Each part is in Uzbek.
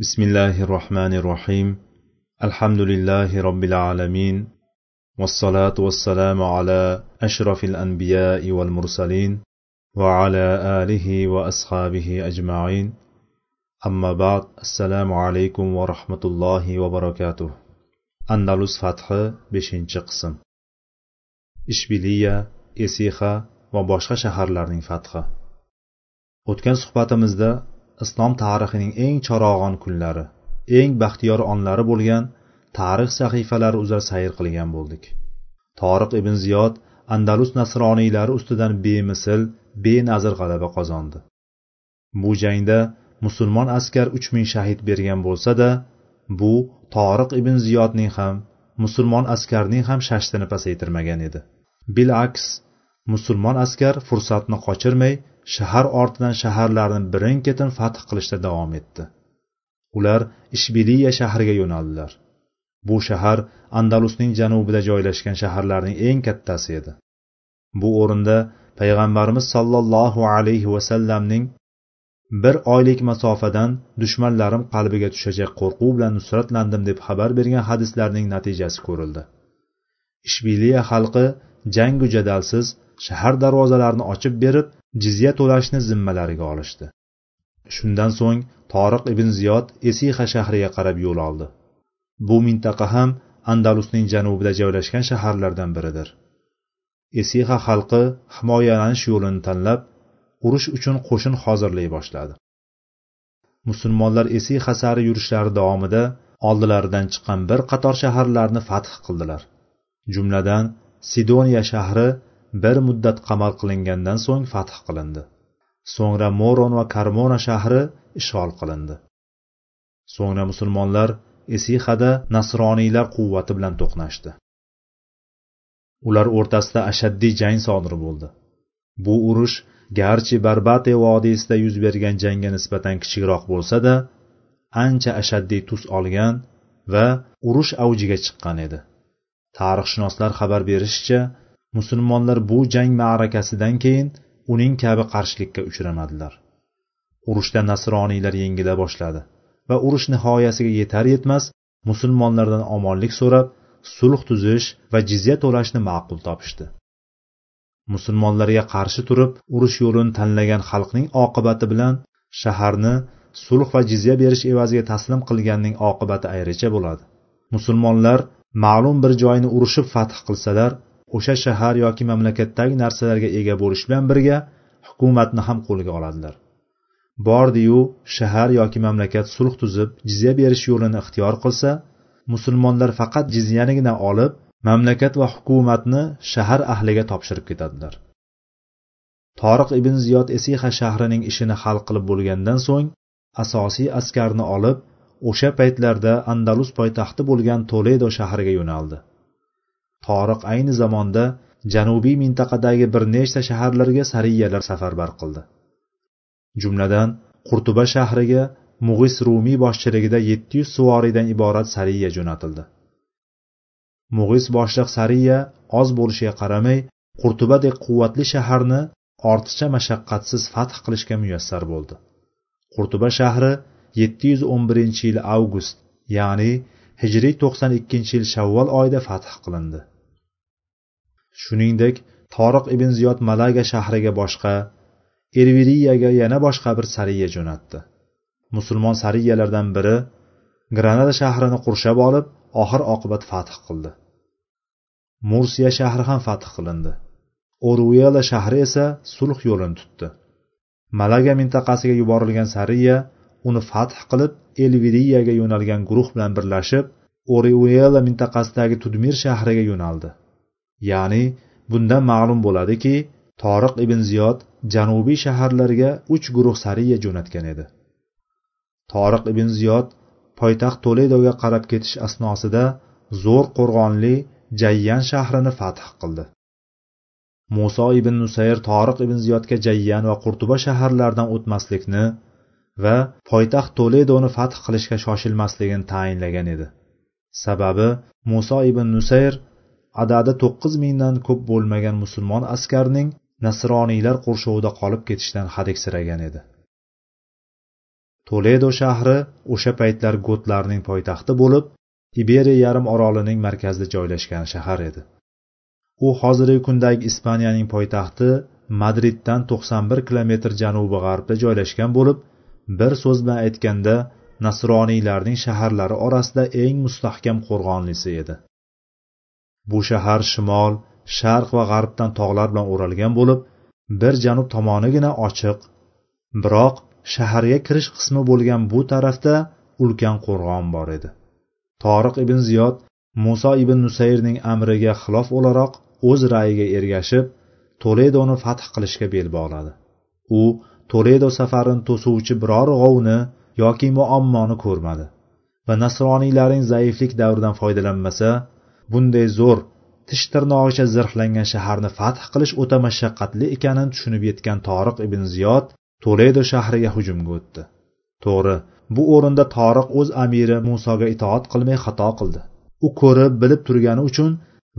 بسم الله الرحمن الرحيم الحمد لله رب العالمين والصلاة والسلام على أشرف الأنبياء والمرسلين وعلى آله وأصحابه أجمعين أما بعد السلام عليكم ورحمة الله وبركاته أندلس فتح بشنچ قسم esixa va boshqa shaharlarning fathi o'tgan suhbatimizda islom tarixining eng charog'on kunlari eng baxtiyor onlari bo'lgan tarix sahifalari uzra sayr qilgan bo'ldik. Toriq ibn ziyod andalus nasroniylari ustidan bemisl benazir g'alaba qozondi. Bu jangda musulmon askar uch ming shahid bergan bo'lsa da bu toriq ibn ziyodning ham musulmon askarning ham shashtini pasaytirmagan edi. Bilaks musulmon askar fursatni qochirmay shahar ortidan shaharlarni birin ketin fath qilishda davom etdi. Ular ishbiliya shahriga yo'naldilar. Bu shahar andalusning janubida joylashgan shaharlarning eng kattasi edi. Bu o'rinda payg'ambarimiz sollallohu alayhi vasallamning bir oylik masofadan dushmanlarim qalbiga tushajak qo'rquv bilan nusratlandim deb xabar bergan hadislarning natijasi ko'rildi. Ishbiliya xalqi jangu jadalsiz shahar darvozalarini ochib berib jizya to'lashni zimmalariga olishdi. Shundan so'ng toriq ibn ziyod esixa shahriga qarab yo'l oldi. Bu mintaqa ham andalusning janubida joylashgan shaharlardan biridir. Esixa xalqi himoyalanish yo'lini tanlab urush uchun qo'shin hozirlay boshladi. Musulmonlar esixa sari yurishlari davomida oldilaridan chiqqan bir qator shaharlarni fath qildilar. Jumladan sidoniya shahri bir muddat qamal qilingandan so'ng fath qilindi. So'ngra moron va karmona shahri ishg'ol qilindi. So'ngra musulmonlar esixada nasroniylar quvvati bilan to'qnashdi. Ular o'rtasida ashaddiy jang sodir bo'ldi. Bu urush garchi barbate vodiysida yuz bergan jangga nisbatan kichikroq bo'lsa da ancha ashaddiy tus olgan va urush avjiga chiqqan edi. Tarixshunoslar xabar berishicha musulmonlar bu jang ma'rakasidan keyin uning kabi qarshilikka uchramadilar. Urushda nasroniylar yengila boshladi va urush nihoyasiga yetar yetmas musulmonlardan omonlik so'rab sulh tuzish va jizya to'lashni ma'qul topishdi. Musulmonlarga qarshi turib urush yo'lini tanlagan xalqning oqibati bilan shaharni sulh va jizya berish evaziga taslim qilganning oqibati ayricha bo'ladi. Musulmonlar ma'lum bir joyni urushib fath qilsalar o'sha shahar yoki mamlakatdagi narsalarga ega bo'lish bilan birga hukumatni ham qo'lga oladilar. Bordiyu shahar yoki mamlakat sulh tuzib jizya berish yo'lini ixtiyor qilsa musulmonlar faqat jizyanigina olib mamlakat va hukumatni shahar ahliga topshirib ketadilar. Toriq ibn ziyod esiha shahrining ishini hal qilib bo'lgandan so'ng asosiy askarni olib o'sha paytlarda andalus poytaxti bo'lgan toledo shahriga yo'naldi. Toriq ayni zamonda janubiy mintaqadagi bir nechta shaharlarga sariyalar safarbar qildi. Jumladan qurtuba shahriga mug'is rumiy boshchiligida yetti yuz suvoriydan iborat sariya jo'natildi. Mug'is boshliq sariya oz bo'lishiga qaramay qurtubadek quvvatli shaharni ortiqcha mashaqqatsiz fath qilishga muyassar bo'ldi. Qurtuba shahri yetti yuz o'n birinchi yil avgust ya'ni hijriy to'qson ikkinchi yil shavvol oyida fath qilindi. Shuningdek toriq ibn ziyod malaga shahriga boshqa erviriyaga yana boshqa bir sariya jo'natdi. Musulmon sariyalardan biri granada shahrini qurshab olib oxir oqibat fath qildi. Mursiya shahri ham fath qilindi. Oruela shahri esa sulh yo'lini tutdi. Malaga mintaqasiga yuborilgan sariya uni fath qilib elviriyaga yo'nalgan guruh bilan birlashib oriuela mintaqasidagi tudmir shahriga yo'naldi. Ya'ni bundan ma'lum bo'ladiki toriq ibn ziyod janubiy shaharlarga uch guruh sariya jo'natgan edi. Toriq ibn ziyod poytaxt toledoga qarab ketish asnosida zo'r qo'rg'onli jayyan shahrini fath qildi. Muso ibn nusayr toriq ibn ziyodga jayyan va qurtuba shaharlaridan o'tmaslikni va poytaxt toledoni fath qilishga shoshilmasligini tayinlagan edi. Sababi muso ibn nusayr adadi to'qqiz mingdan ko'p bo'lmagan musulmon askarning nasroniylar qurshovida qolib ketishidan hadiksiragan edi. Toledo shahri o'sha paytlar gotlarning poytaxti bo'lib iberiya yarim orolining markazida joylashgan shahar edi. U hozirgi kundagi ispaniyaning poytaxti madriddan to'qson bir kilometr janubi g'arbda joylashgan bo'lib bir so'z bilan aytganda nasroniylarning shaharlari orasida eng mustahkam qo'rg'onlisi edi. Bu shahar shimol sharq va g'arbdan tog'lar bilan o'ralgan bo'lib bir janub tomonigina ochiq. Biroq shaharga kirish qismi bo'lgan bu tarafda ulkan qo'rg'on bor edi. Toriq ibn ziyod muso ibn nusayrning amriga xilof o'laroq o'z ra'yiga ergashib toledoni fath qilishga bel bog'ladi. U toledo safarini to'suvchi biror g'ovni yoki muammoni ko'rmadi va nasroniylarning zaiflik davridan foydalanmasa bunday zo'r tish tirnog'icha zirhlangan shaharni fath qilish o'ta mashaqqatli ekanini tushunib yetgan toriq ibn ziyod toledo shahriga hujumga o'tdi. To'g'ri bu o'rinda toriq o'z amiri musoga itoat qilmay xato qildi. U ko'rib bilib turgani uchun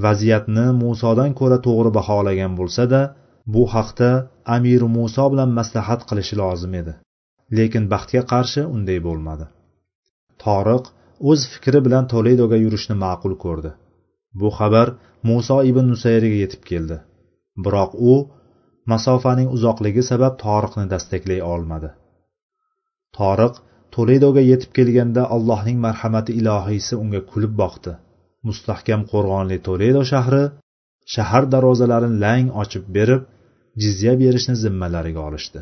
vaziyatni musodan ko'ra to'g'ri baholagan bo'lsa da bu haqda amiri muso bilan maslahat qilishi lozim edi. Lekin baxtga qarshi unday bo'lmadi. Toriq o'z fikri bilan toledoga yurishni ma'qul ko'rdi. Bu xabar muso ibn nusayrga yetib keldi. Biroq u masofaning uzoqligi sabab toriqni dastaklay olmadi. Toriq toledoga yetib kelganda allohning marhamati ilohiysi unga kulib boqdi. Mustahkam qo'rg'onli toledo shahri shahar darvozalarini lang ochib berib jizya berishni zimmalariga olishdi.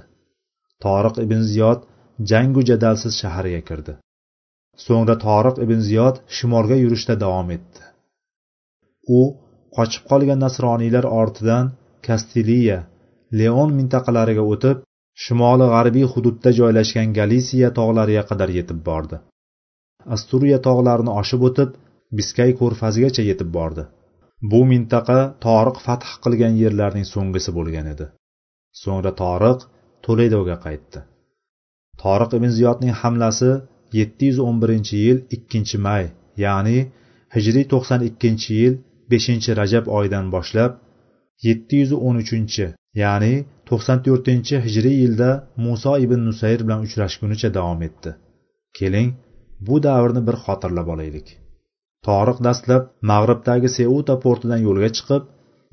Toriq ibn ziyod jangu jadalsiz shaharga kirdi. So'ngra toriq ibn ziyod shimolga yurishda davom etdi. U qochib qolgan nasroniylar ortidan kastiliya leon mintaqalariga o'tib shimoli g'arbiy hududda joylashgan galisiya tog'lariga qadar yetib bordi. Asturiya tog'larini oshib o'tib biskay ko'rfazigacha yetib bordi. Bu mintaqa toriq fath qilgan yerlarning so'nggisi bo'lgan edi. So'ngra toriq toledoga qaytdi. Toriq ibn ziyodning hamlasi 711 yil 2 may ya'ni hijriy 92 yil 5 rajab oyidan boshlab 713 ya'ni 94 hijriy yilda muso ibn nusayr bilan uchrashgunicha davom etdi. Keling bu davrni bir xotirlab olaylik. Toriq dastlab mag'ribdagi seuta portidan yo'lga chiqib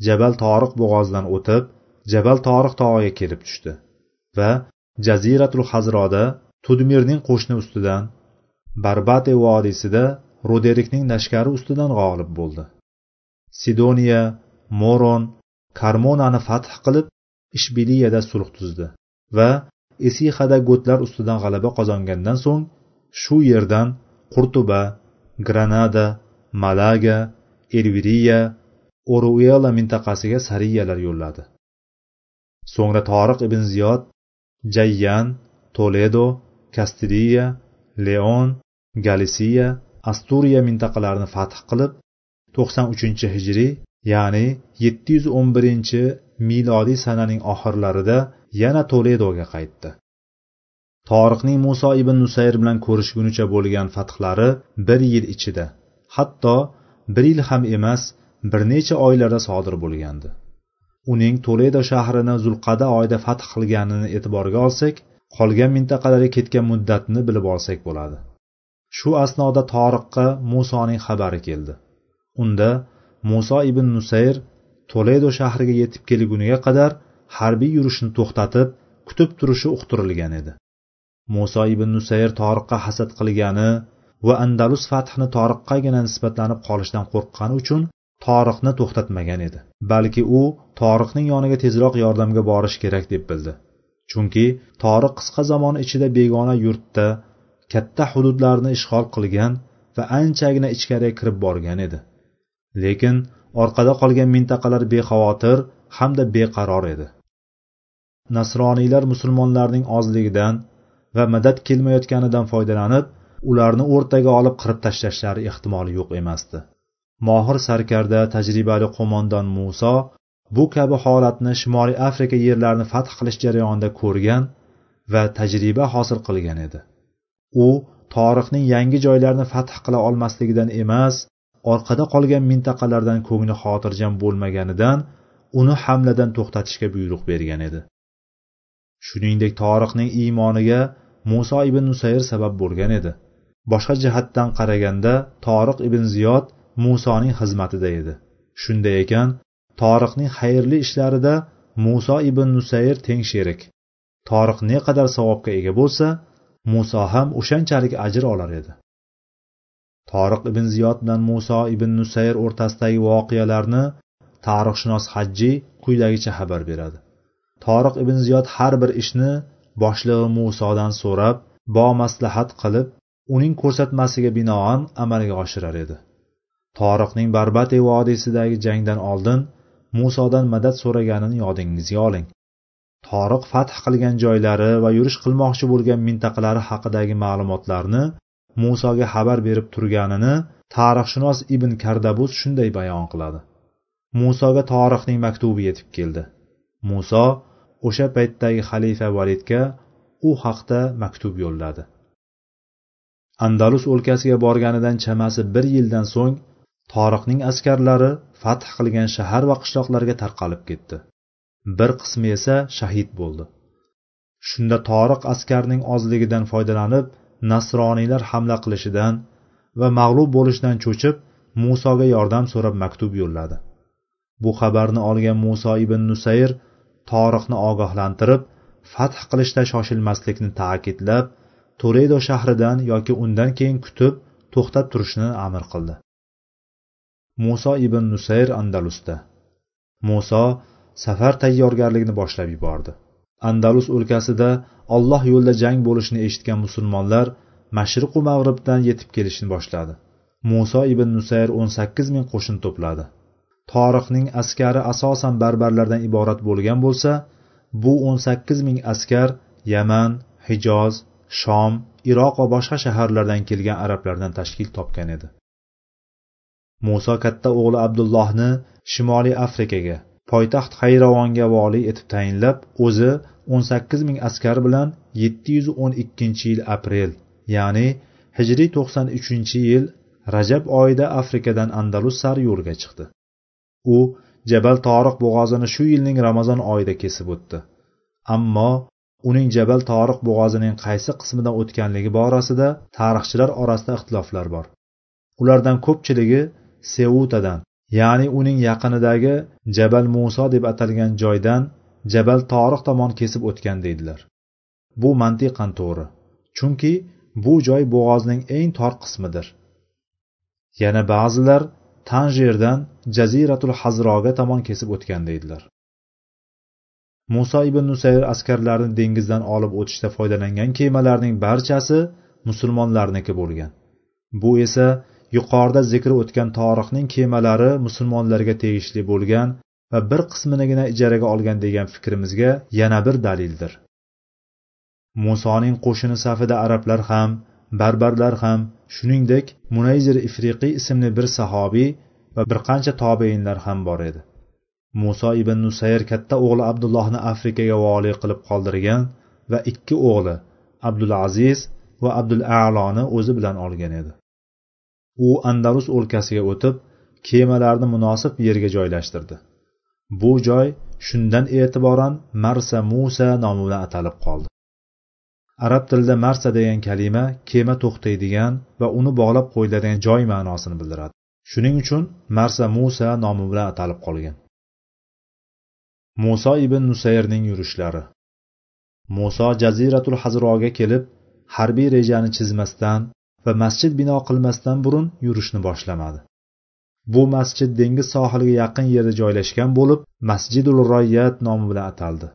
jabal toriq bo'g'ozidan o'tib jabal toriq tog'iga kelib tushdi va jaziratul hazroda tudmirning qo'shni ustidan barbate vodiysida roderikning lashkari ustidan g'olib bo'ldi. Sidoniya moron karmonani fath qilib ishbiliyada sulh tuzdi va esixada gotlar ustidan g'alaba qozongandan so'ng shu yerdan qurtuba granada malaga elviriya oruela mintaqasiga sariyalar yo'lladi. So'ngra toriq ibn ziyod jayyan toledo kastiliya leon galisiya asturiya mintaqalarini fath qilib 93 hijriy ya'ni 711 milodiy sananing oxirlarida yana toledoga qaytdi. Toriqning muso ibn nusayr bilan ko'rishgunicha bo'lgan fathlari bir yil ichida hatto bir yil ham emas bir necha oylarda sodir bo'lgandi. Uning toledo shahrini zulqada oyida fath qilganini e'tiborga olsak qolgan mintaqalarga ketgan muddatni bilib olsak bo'ladi. Shu asnoda toriqqa musoning xabari keldi. Unda muso ibn nusayr toledo shahriga yetib kelguniga qadar harbiy yurishni to'xtatib kutib turishi uqtirilgan edi. Muso ibn nusayr toriqqa hasad qilgani va andalus fathini toriqqagina nisbatlanib qolishdan qo'rqqani uchun toriqni to'xtatmagan edi. Balki u toriqning yoniga tezroq yordamga borish kerak deb bildi. Chunki toriq qisqa zamon ichida begona yurtda katta hududlarni ishg'ol qilgan va anchagina ichkariga kirib borgan edi. Lekin orqada qolgan mintaqalar bexavotir hamda beqaror edi. Nasroniylar musulmonlarning ozligidan va madad kelmayotganidan foydalanib ularni o'rtaga olib qirib tashlashlari ehtimoli yo'q emasdi. Mohir sarkarda tajribali qo'mondon muso bu kabi holatni shimoliy afrika yerlarini fath qilish jarayonida ko'rgan va tajriba hosil qilgan edi. U torixning yangi joylarini fath qila olmasligidan emas orqada qolgan mintaqalardan ko'ngli xotirjam bo'lmaganidan uni hamladan to'xtatishga buyruq bergan edi. Shuningdek toriqning iymoniga muso ibn nusayr sabab bo'lgan edi. Boshqa jihatdan qaraganda toriq ibn ziyod musoning xizmatida edi. Shunday ekan toriqning xayrli ishlarida muso ibn nusayr teng sherik toriq ne qadar savobga ega bo'lsa muso ham o'shanchalik ajr olar edi. Toriq ibn ziyod bilan muso ibn nusayr o'rtasidagi voqealarni tarixshunos hajjiy quyidagicha xabar beradi. Toriq ibn ziyod har bir ishni boshlig'i musodan so'rab bomaslahat qilib uning ko'rsatmasiga binoan amalga oshirar edi. Toriqning barbate vodiysidagi jangdan oldin musodan madad so'raganini yodingizga oling. Toriq fath qilgan joylari va yurish qilmoqchi bo'lgan mintaqalari haqidagi ma'lumotlarni musoga xabar berib turganini tarixshunos ibn kardabus shunday bayon qiladi. Musoga tarixning maktubi yetib keldi. Muso o'sha paytdagi xalifa validga u haqda maktub yo'lladi. Andalus o'lkasiga borganidan chamasi bir yildan so'ng toriqning askarlari fath qilgan shahar va qishloqlarga tarqalib ketdi. Bir qismi esa shahid bo'ldi. Shunda toriq askarning ozligidan foydalanib nasroniylar hamla qilishidan va mag'lub bo'lishdan cho'chib musoga yordam so'rab maktub yo'lladi. Bu xabarni olgan muso ibn nusayr toriqni ogohlantirib fath qilishda shoshilmaslikni ta'kidlab toledo shahridan yoki undan keyin kutib to'xtab turishni amr qildi. Muso ibn nusayr andalusda. Muso safar tayyorgarligini boshlab yubordi. Andalus o'lkasida olloh yo'lida jang bo'lishini eshitgan musulmonlar mashriqu mag'ribdan yetib kelishni boshladi. Muso ibn nusayr o'n sakkiz ming qo'shin to'pladi. Torixning askari asosan barbarlardan iborat bo'lgan bo'lsa bu o'n sakkiz ming askar yaman hijoz shom iroq va boshqa shaharlardan kelgan arablardan tashkil topgan edi. Muso katta o'g'li abdullohni shimoliy afrikaga poytaxt hayravonga voliy etib tayinlab o'zi o'n sakkiz ming askar bilan yetti yuz o'n ikkinchi yil aprel ya'ni hijriy to'qson uchinchi yil rajab oyida afrikadan andalus sari yo'lga chiqdi. U jabal toriq bo'g'ozini shu yilning ramazon oyida kesib o'tdi. Ammo uning jabal toriq bo'g'ozining qaysi qismidan o'tganligi borasida tarixchilar orasida ixtiloflar bor. Ulardan ko'pchiligi seutadan ya'ni uning yaqinidagi jabal muso deb atalgan joydan jabal toriq tomon kesib o'tgan deydilar. Bu mantiqan to'g'ri. Chunki bu joy bo'g'ozning eng tor qismidir. Yana ba'zilar tanjerdan jaziratul hazroga tomon kesib o'tgan deydilar. Muso ibn nusayr askarlarini dengizdan olib o'tishda foydalangan kemalarning barchasi musulmonlarniki bo'lgan. Bu esa yuqorida zikri o'tgan torixning kemalari musulmonlarga tegishli bo'lgan va bir qisminigina ijaraga olgan degan fikrimizga yana bir dalildir. Musoning qo'shini safida arablar ham barbarlar ham shuningdek munayzir ifriqiy ismli bir sahobiy va bir qancha tobeinlar ham bor edi. Muso ibn nusayr katta o'g'li abdullohni afrikaga voliy qilib qoldirgan va ikki o'g'li abdulaziz va abdul aloni o'zi bilan olgan edi. U andalus o'lkasiga o'tib kemalarni munosib yerga joylashtirdi. Bu joy shundan e'tiboran marsa musa nomi bilan atalib qoldi. Arab tilida marsa degan kalima kema to'xtaydigan va uni bog'lab qo'yiladigan joy ma'nosini bildiradi. Shuning uchun marsa musa nomi bilan atalib qolgan. Muso ibn nusayrning yurishlari. Muso jaziratul hazroga kelib harbiy rejani chizmasdan va masjid bino qilmasdan burun yurishni boshlamadi. Bu masjid dengiz sohiliga yaqin yerda joylashgan bo'lib masjidul royyat nomi bilan ataldi.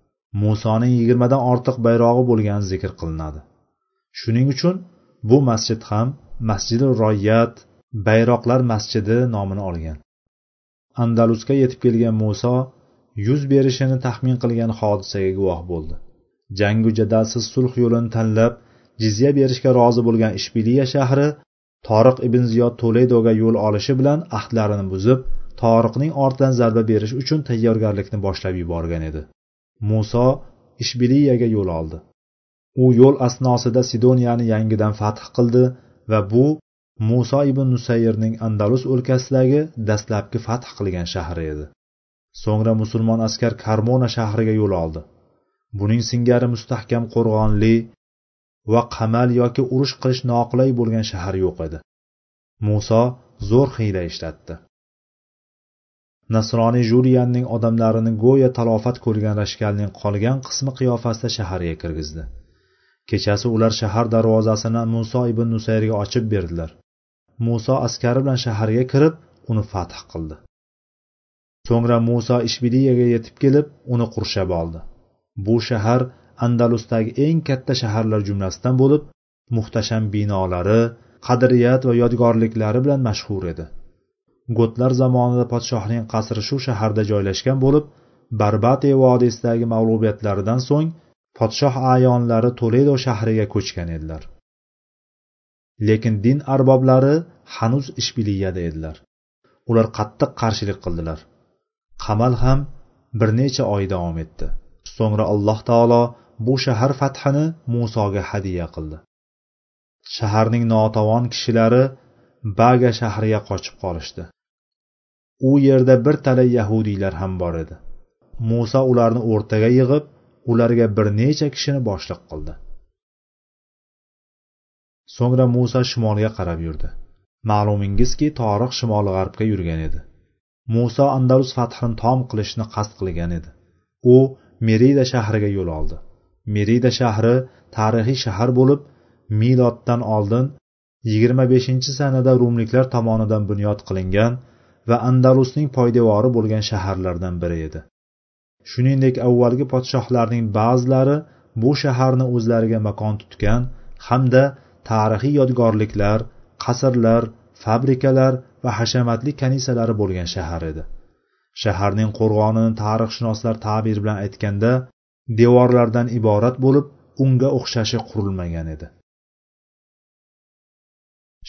Musoning yigirmadan ortiq bayrog'i bo'lgani zikr qilinadi. Shuning uchun bu masjid ham masjidi royyat bayroqlar masjidi nomini olgan. Andalusga yetib kelgan muso yuz berishini taxmin qilgan hodisaga guvoh bo'ldi. Jangu jadalsiz sulh yo'lini tanlab jizya berishga rozi bo'lgan ishbiliya shahri toriq ibn ziyod toledoga yo'l olishi bilan ahdlarini buzib toriqning ortidan zarba berish uchun tayyorgarlikni boshlab yuborgan edi. Muso ishbiliyaga yo'l oldi. U yo'l asnosida sidoniyani yangidan fath qildi va bu muso ibn nusayrning andalus o'lkasidagi dastlabki fath qilgan shahri edi. So'ngra musulmon askar karmona shahriga yo'l oldi. Buning singari mustahkam qo'rg'onli va qamal yoki urush qilish noqulay bo'lgan shahar yo'q edi. Muso zo'r hiyla ishlatdi. Nasroniy juriyanning odamlarini go'yo talofat ko'rgan rashkalning qolgan qismi qiyofasida shaharga kirgizdi. Kechasi ular shahar darvozasini muso ibn nusayrga ochib berdilar. Muso askari bilan shaharga kirib uni fath qildi. So'ngra muso ishbiliyaga yetib kelib uni qurshab oldi. Bu shahar andalusdagi eng katta shaharlar jumlasidan bo'lib muhtasham binolari qadriyat va yodgorliklari bilan mashhur edi. Gotlar zamonida podshohning qasri shu shaharda joylashgan bo'lib barbate vodiysidagi mag'lubiyatlaridan so'ng podshoh ayonlari toledo shahriga ko'chgan edilar. Lekin din arboblari hanuz ishbiliyada edilar. Ular qattiq qarshilik qildilar. Qamal ham bir necha oy davom etdi. So'ngra alloh taolo bu shahar fathini musoga hadya qildi. Shaharning notavon kishilari baga shahriga qochib qolishdi. U yerda bir talay yahudiylar ham bor edi. Muso ularni o'rtaga yig'ib ularga bir necha kishini boshliq qildi. So'ngra muso shimolga qarab yurdi. Ma'lumingizki torix shimol g'arbga yurgan edi. Muso andalus fathini tom qilishni qasd qilgan edi. U merida shahriga yo'l oldi. Merida shahri tarixiy shahar bo'lib miloddan oldin yigirma beshinchi sanada rumliklar tomonidan bunyod qilingan va andalusning poydevori bo'lgan shaharlardan biri edi. Shuningdek avvalgi podshohlarning ba'zilari bu shaharni o'zlariga makon tutgan hamda tarixiy yodgorliklar qasrlar fabrikalar va hashamatli kanisalari bo'lgan shahar edi. Shaharning qo'rg'onini tarixshunoslar ta'bir bilan aytganda devorlardan iborat bo'lib unga o'xshashi qurilmagan edi.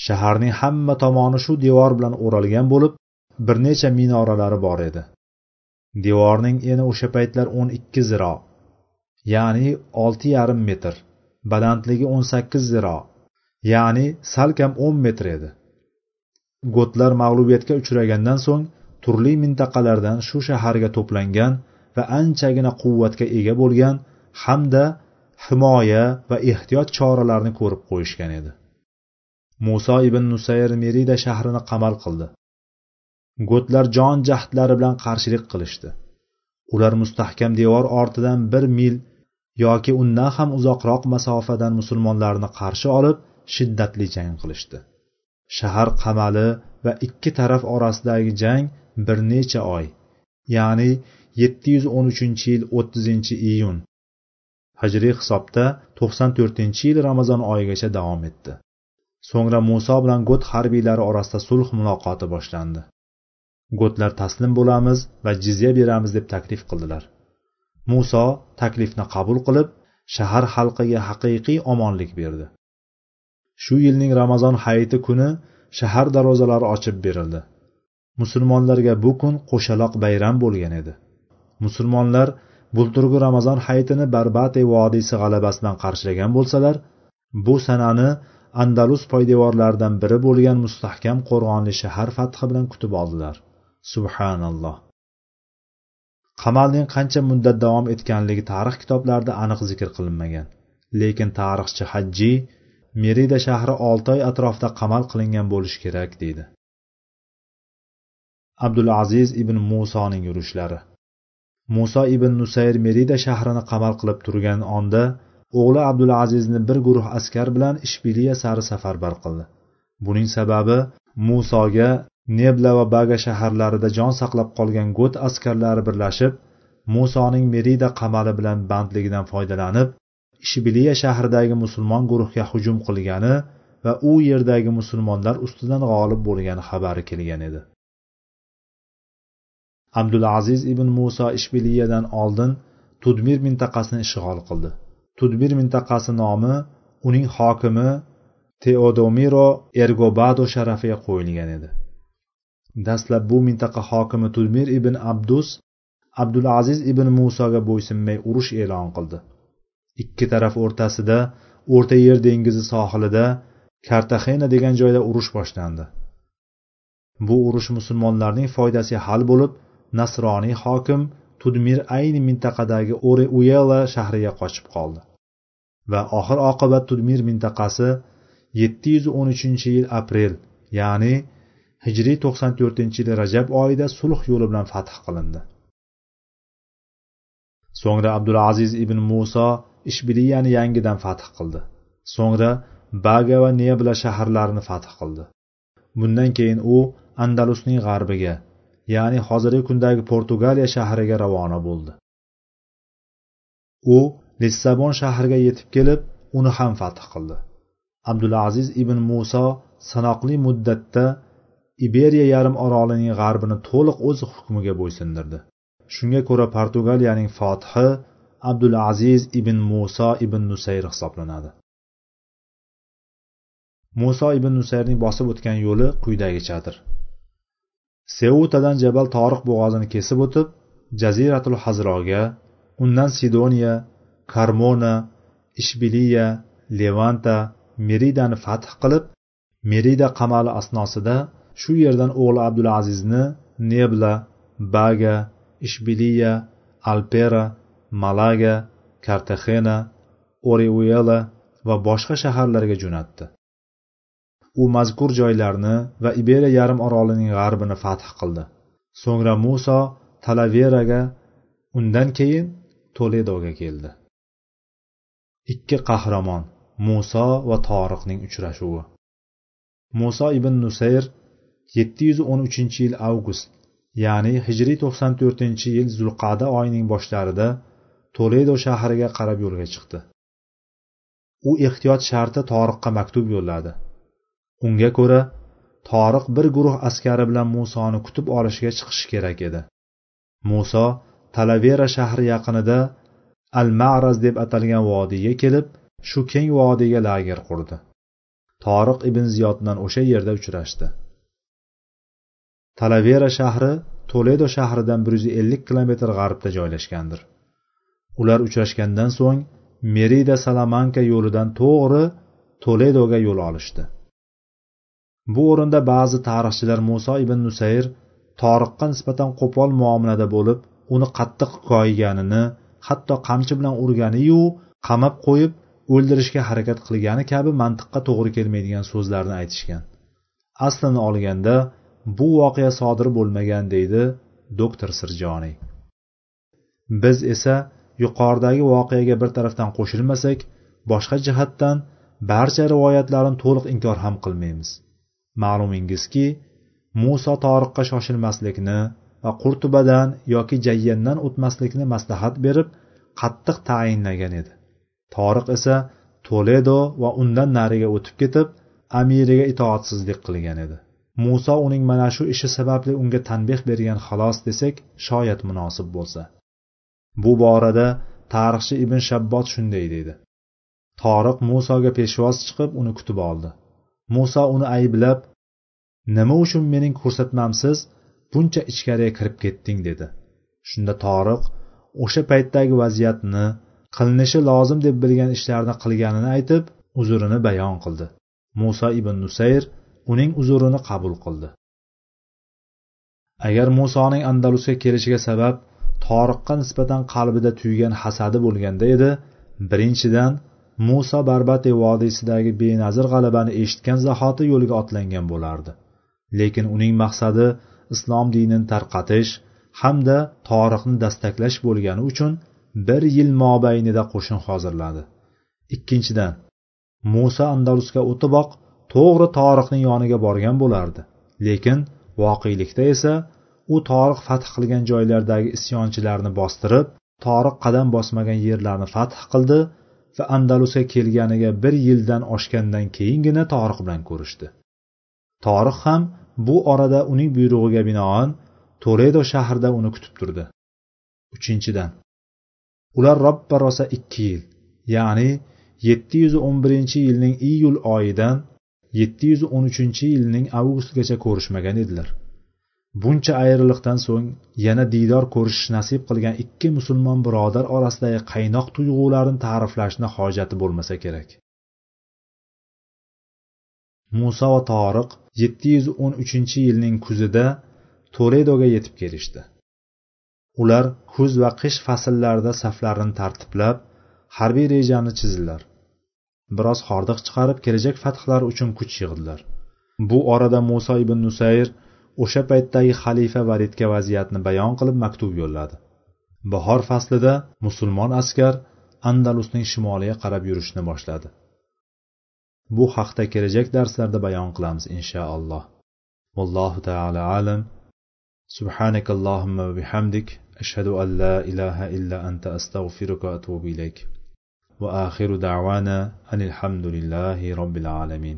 Shaharning hamma tomoni shu devor bilan o'ralgan bo'lib bir necha minoralari bor edi. Devorning eni o'sha paytlar o'n ikki ziro ya'ni olti yarim metr balandligi o'n sakkiz ziro ya'ni salkam o'n metr edi. Gotlar mag'lubiyatga uchragandan so'ng turli mintaqalardan shu shaharga to'plangan va anchagina quvvatga ega bo'lgan hamda himoya va ehtiyot choralarini ko'rib qo'yishgan edi. Muso ibn nusayr merida shahrini qamal qildi. Gotlar jon jahdlari bilan qarshilik qilishdi. Ular mustahkam devor ortidan bir mil yoki undan ham uzoqroq masofadan musulmonlarni qarshi olib shiddatli jang qilishdi. Shahar qamali va ikki taraf orasidagi jang bir necha oy ya'ni yetti yuz o'n uchinchi yil o'ttizinchi iyun. Hijriy hisobda to'qson to'rtinchi yil ramazon oyigacha davom etdi. So'ngra muso bilan got harbiylari orasida sulh muloqoti boshlandi. Gotlar taslim bo'lamiz va jizya beramiz deb taklif qildilar. Muso taklifni qabul qilib shahar xalqiga haqiqiy omonlik berdi. Shu yilning ramazon hayiti kuni shahar darvozalari ochib berildi. Musulmonlarga bu kun qo'shaloq bayram bo'lgan edi. Musulmonlar bulturgi ramazon hayitini barbate vodiysi g'alabasi bilan qarshilagan bo'lsalar bu sanani andalus poydevorlaridan biri bo'lgan mustahkam qo'rg'onli shahar fathi bilan kutib oldilar. Subhanalloh. Qamalning qancha muddat davom etganligi tarix kitoblarida aniq zikr qilinmagan. Lekin tarixchi hajjiy merida shahri olti oy atrofida qamal qilingan bo'lishi kerak deydi. Abdulaziz ibn musoning yurishlari muso ibn nusayr merida shahrini qamal qilib turgan onda o'g'li abdulazizni bir guruh askar bilan ishbiliya sari safarbar qildi. Buning sababi musoga nebla va baga shaharlarida jon saqlab qolgan got askarlari birlashib musoning merida qamali bilan bandligidan foydalanib ishbiliya shahridagi musulmon guruhga hujum qilgani va u yerdagi musulmonlar ustidan g'olib bo'lgani xabari kelgan edi. Abdulaziz ibn muso ishbiliyadan oldin tudmir mintaqasini ishg'ol qildi. Tudmir mintaqasi nomi uning hokimi teodomiro ergobado sharafiga qo'yilgan edi. Dastlab bu mintaqa hokimi tudmir ibn abdus abdulaziz ibn musoga bo'ysunmay urush e'lon qildi. Ikki taraf o'rtasida o'rta yer dengizi sohilida kartaxena degan joyda urush boshlandi. Bu urush musulmonlarning foydasiga hal bo'lib nasroniy hokim tudmir ayni mintaqadagi ore uyela shahriga qochib qoldi. Va oxir oqibat tudmir mintaqasi 713 yil aprel ya'ni hijriy 94 yil rajab oyida sulh yo'li bilan fath qilindi. So'ngra abdulaziz ibn muso ishbiliyani yangidan fath qildi. So'ngra baga va nebla shaharlarini fath qildi. Bundan keyin u andalusning g'arbiga ya'ni hozirgi kundagi portugaliya shahriga ravona bo'ldi. U lissabon shahriga yetib kelib uni ham fath qildi. Abdulaziz ibn muso sanoqli muddatda iberiya yarim orolining g'arbini to'liq o'z hukmiga bo'ysundirdi. Shunga ko'ra portugaliyaning fotihi abdulaziz ibn muso ibn nusayr hisoblanadi. Muso ibn nusayrning bosib o'tgan yo'li quyidagichadir seutadan jabal toriq bo'g'ozini kesib o'tib jaziratul hazroga undan sidoniya karmona ishbiliya levanta meridani fath qilib merida qamali asnosida shu yerdan o'g'li abdulazizni nebla baga ishbiliya alpera malaga kartaxena oriuela va boshqa shaharlarga jo'natdi. U mazkur joylarni va iberiya yarim orolining g'arbini fath qildi. So'ngra muso talaveraga undan keyin toledoga keldi. Ikki qahramon muso va toriqning uchrashuvi. Muso ibn nusayr 713 yil avgust ya'ni hijriy 94 yil zulqada oyining boshlarida toledo shahriga qarab yo'lga chiqdi. U ehtiyot sharti toriqqa maktub yo'lladi. Unga ko'ra toriq bir guruh askari bilan musoni kutib olishga chiqishi kerak edi. Muso talavera shahri yaqinida al maraz deb atalgan vodiyga kelib shu keng vodiyga lager qurdi. Toriq ibn ziyod bilan o'sha yerda uchrashdi. Talavera shahri toledo shahridan bir yuz ellik kilometr g'arbda joylashgandir. Ular uchrashgandan so'ng merida salamanka yo'lidan to'g'ri toledoga yo'l olishdi. Bu o'rinda ba'zi tarixchilar muso ibn nusayr toriqqa nisbatan qo'pol muomalada bo'lib uni qattiq koyiganini hatto qamchi bilan urganiyu qamab qo'yib o'ldirishga harakat qilgani kabi mantiqqa to'g'ri kelmaydigan so'zlarni aytishgan. Aslini olganda bu voqea sodir bo'lmagan deydi doktor sirjoniy. Biz esa yuqoridagi voqeaga bir tarafdan qo'shilmasak boshqa jihatdan barcha rivoyatlarni to'liq inkor ham qilmaymiz. Ma'lumingizki muso toriqqa shoshilmaslikni va qurtubadan yoki jayyandan o'tmaslikni maslahat berib qattiq tayinlagan edi. Toriq esa toledo va undan nariga o'tib ketib amiriga itoatsizlik qilgan edi. Muso uning mana shu ishi sababli unga tanbeh bergan xolos desak shoyat munosib bo'lsa. Bu borada tarixchi ibn shabbot shunday deydi. Toriq musoga peshvoz chiqib uni kutib oldi. Muso uni ayblab nima uchun mening ko'rsatmamsiz? Buncha ichkariga kirib ketding dedi. Shunda toriq o'sha paytdagi vaziyatni qilinishi lozim deb bilgan ishlarni qilganini aytib uzrini bayon qildi. Muso ibn nusayr uning uzurini qabul qildi. Agar musoning andalusga kelishiga sabab toriqqa nisbatan qalbida tuygan hasadi bo'lganda edi birinchidan muso barbati vodiysidagi benazir g'alabani eshitgan zahoti yo'lga otlangan bo'lardi. Lekin uning maqsadi islom dinini tarqatish hamda toriqni dastaklash bo'lgani uchun bir yil mobaynida qo'shin hozirladi. Ikkinchidan muso andalusga o'tiboq to'g'ri toriqning yoniga borgan bo'lardi. Lekin voqelikda esa u toriq fath qilgan joylardagi isyonchilarni bostirib toriq qadam bosmagan yerlarni fath qildi va andalusga kelganiga bir yildan oshgandan keyingina toriq bilan ko'rishdi. Toriq ham bu orada uning buyrug'iga binoan toledo shahrida uni kutib turdi. Uchinchidan ular robba rosa ikki yil ya'ni yetti yuz o'n birinchi yilning iyul oyidan yetti yuz o'n uchinchi yilning avgustgacha ko'rishmagan edilar. Buncha ayriliqdan so'ng yana diydor ko'rishish nasib qilgan ikki musulmon birodar orasidagi qaynoq tuyg'ularni ta'riflashni hojati bo'lmasa kerak. Muso va toriq yetti yuz o'n uchinchi yilning kuzida toledoga yetib kelishdi. Ular kuz va qish fasllarida saflarini tartiblab harbiy rejani chizdilar. Biroz hordiq chiqarib kelajak fathlar uchun kuch yig'dilar. Bu orada muso ibn nusayr o'sha paytdagi xalifa validga vaziyatni bayon qilib maktub yo'lladi bahor faslida musulmon askar andalusning shimoliga qarab yurishni boshladi bu haqda kelajak darslarda bayon qilamiz inshaalloh vallohu taala alam سبحانك اللهم وبحمدك أشهد أن لا إله إلا أنت أستغفرك وأتوب إليك وآخر دعوانا أن الحمد لله رب العالمين